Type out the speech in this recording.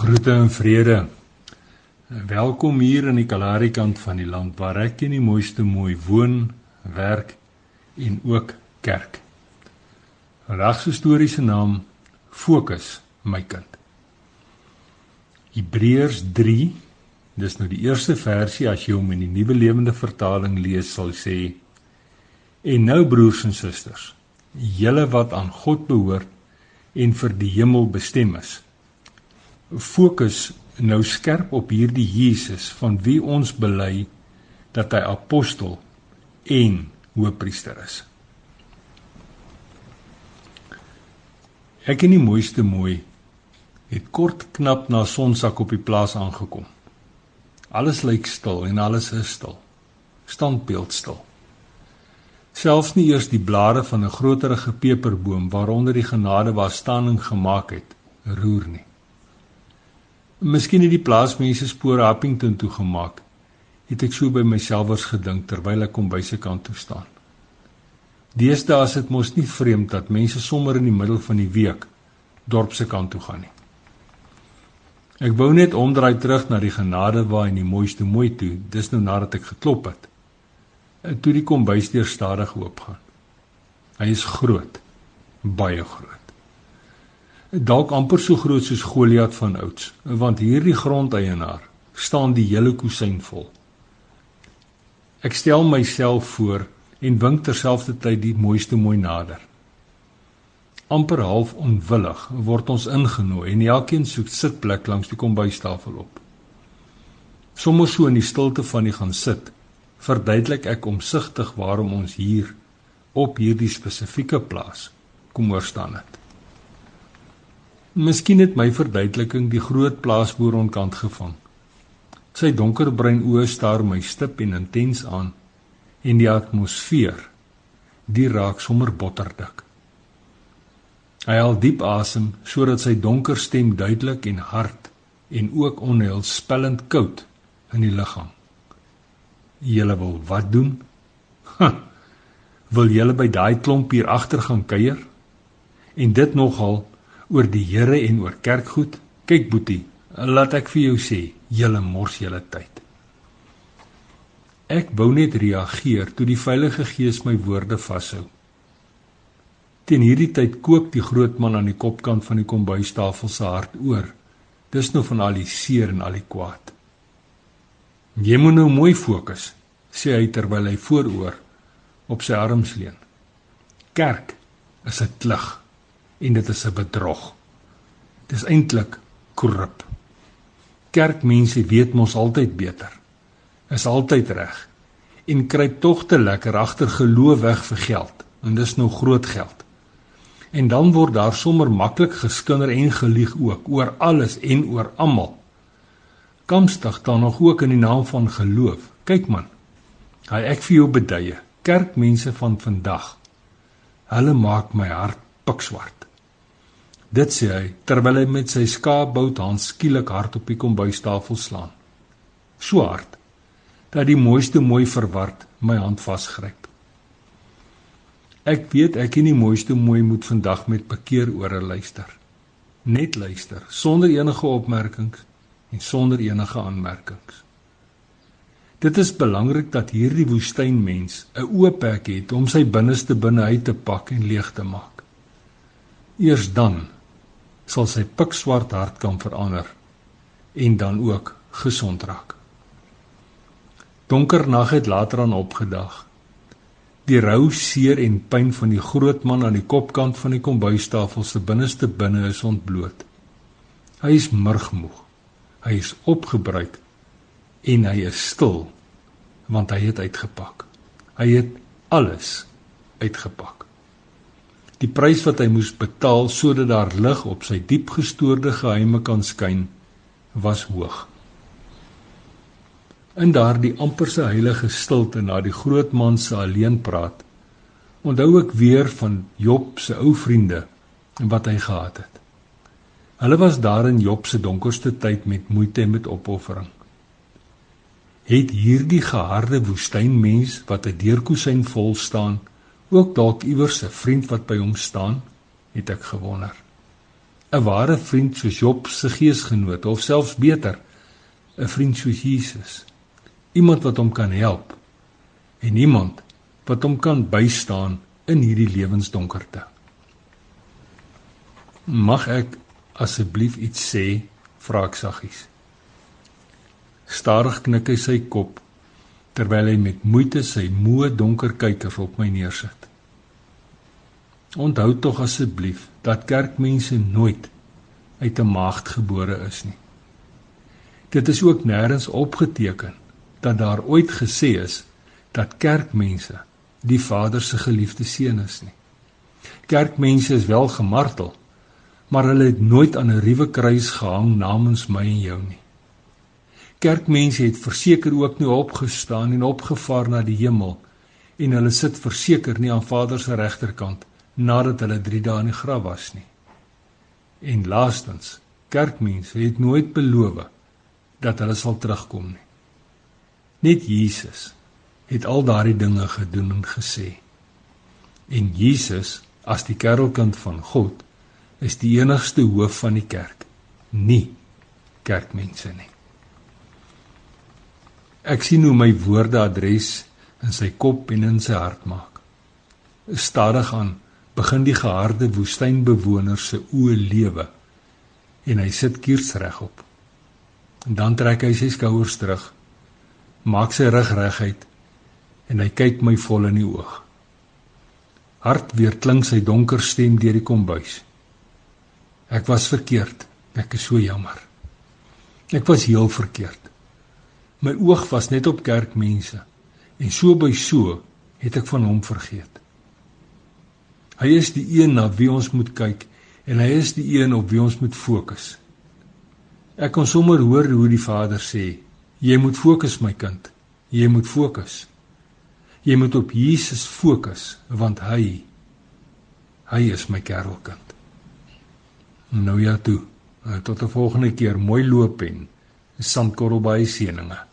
Groete en vrede. Welkom hier in die Kalahari kant van die land waar ek in die mooiste mooi woon, werk en ook kerk. Vandag se storie se naam Fokus, my kind. Hebreërs 3, dis nou die eerste versie as jy hom in die Nuwe Lewende Vertaling lees, sal sê: En nou broers en susters, julle wat aan God behoort en vir die hemel bestem is, fokus nou skerp op hierdie Jesus van wie ons bely dat hy apostel en hoëpriester is. Ek en die mooiste mooi het kort knap na sonsak op die plaas aangekom. Alles lyk stil en alles is stil. Standbeeld stil. Selfs nie eers die blare van 'n groterige peperboom waaronder die genade was standing gemaak het, roer nie. Miskien het die plaasmense spore Appington toe gemaak. Het ek so by myself was gedink terwyl ek kom by se kant toe staan. Deesdae is dit mos nie vreemd dat mense sommer in die middel van die week dorp se kant toe gaan nie. Ek wou net omdraai terug na die genade waar in die mooiste mooi toe. Dis nou nadat ek geklop het. En toe die kombuisdeur stadig oopgaan. Hy is groot, baie groot dalk amper so groot soos Goliat van ouds, want hierdie grondeienaar staan die hele kusyn vol. Ek stel myself voor en wink terselfdertyd die mooiste mooi nader. amper half onwillig word ons ingenooi en elkeen soek sitplek langs die kombuistafel op. Sommers so in die stilte van die gaan sit, verduidelik ek omsigtig waarom ons hier op hierdie spesifieke plaas kom oor staan het. Miskien het my verduideliking die groot plaasboer onkant gevang. Sy donkerbruin oë staar my stip en intens aan en die atmosfeer die raak sommer botterdik. Hy haal diep asem sodat sy donker stem duidelik en hard en ook onheilspellend koud in die liggaam. Julle wil wat doen? Ha, wil julle by daai klomp hier agter gaan kuier? En dit nogal oor die Here en oor kerkgoed. Kyk Boetie, laat ek vir jou sê, julle mors julle tyd. Ek wou net reageer toe die Heilige Gees my woorde vashou. Teen hierdie tyd kook die groot man aan die kopkant van die kombuistafel se hart oor. Dis nou van al die seer en al die kwaad. Jy moet nou mooi fokus, sê hy terwyl hy vooroor op sy arms leun. Kerk is 'n klug en dit is 'n bedrog. Dit is eintlik korrup. Kerkmense weet mos altyd beter. Is altyd reg en kruip tog te lekker agter geloof weg vir geld en dis nou groot geld. En dan word daar sommer maklik geskinder en gelieg ook oor alles en oor almal. Kamstig dan nog ook in die naam van geloof. Kyk man. Hy ek vir jou beduie. Kerkmense van vandag. Hulle maak my hart pikswart. Dit sê hy terwyl hy met sy skaapbout hand skielik hard op die kombuistafel slaan. So hard dat die mooiste mooi verward my hand vasgryp. Ek weet ek en die mooiste mooi moet vandag met bekeer ore luister. Net luister sonder enige opmerkings en sonder enige aanmerkings. Dit is belangrik dat hierdie woestynmens 'n oop hek het om sy binneste binne uit te pak en leeg te maak. Eers dan sal sy pikswart hart kan verander en dan ook gesond raak. Donker nag het later aan opgedag. Die rou seer en pyn van die groot man aan die kopkant van die kombuistafel se binneste binne is ontbloot. Hy is murgmoeg. Hy is opgebruik en hy is stil want hy het uitgepak. Hy het alles uitgepak. Die prys wat hy moes betaal sodat daar lig op sy diep gestoorde geheime kan skyn, was hoog. In daardie amperse heilige stilte na die groot man se alleen praat, onthou ek weer van Job se ou vriende en wat hy gehad het. Hulle was daar in Job se donkerste tyd met moeite en met opoffering. Het hierdie geharde woestynmens wat 'n deurkusyn vol staan ook dalk iewers 'n vriend wat by hom staan, het ek gewonder. 'n ware vriend soos Job se geesgenoot of selfs beter 'n vriend soos Jesus. Iemand wat hom kan help en iemand wat hom kan bystaan in hierdie lewensdonkerte. Mag ek asseblief iets sê? vra ek saggies. Stadig knik hy sy kop terwyl hy met moeite sy moe donker kykers op my neersit. Onthou tog asseblief dat kerkmense nooit uit 'n maagd gebore is nie. Dit is ook nêrens opgeteken dat daar ooit gesê is dat kerkmense die Vader se geliefde seun is nie. Kerkmense is wel gemartel, maar hulle het nooit aan 'n ruwe kruis gehang namens my en jou nie. Kerkmense het verseker ook nie opgestaan en opgevaar na die hemel en hulle sit verseker nie aan Vader se regterkant nadat hulle 3 dae in die graf was nie. En laastens, kerkmense het nooit beloof dat hulle sal terugkom nie. Net Jesus het al daardie dinge gedoen en gesê. En Jesus, as die kerkelkind van God, is die enigste hoof van die kerk, nie kerkmense nie. Ek sien hoe my woorde adres in sy kop en in sy hart maak. Stadig aan begin die geharde woestynbewoner se oë lewe en hy sit kiers regop. En dan trek hy sy skouers terug, maak sy rug reguit en hy kyk my vol in die oog. Hart weer klink sy donker stem deur die kombuis. Ek was verkeerd. Ek is so jammer. Ek was heel verkeerd. My oog was net op kerkmense en so by so het ek van hom vergeet. Hy is die een na wie ons moet kyk en hy is die een op wie ons moet fokus. Ek kon sommer hoor hoe die Vader sê: "Jy moet fokus my kind. Jy moet fokus. Jy moet op Jesus fokus want hy hy is my kerelkind." Nou ja toe. Tot 'n volgende keer. Mooi loop en sandkorrel by seëninge.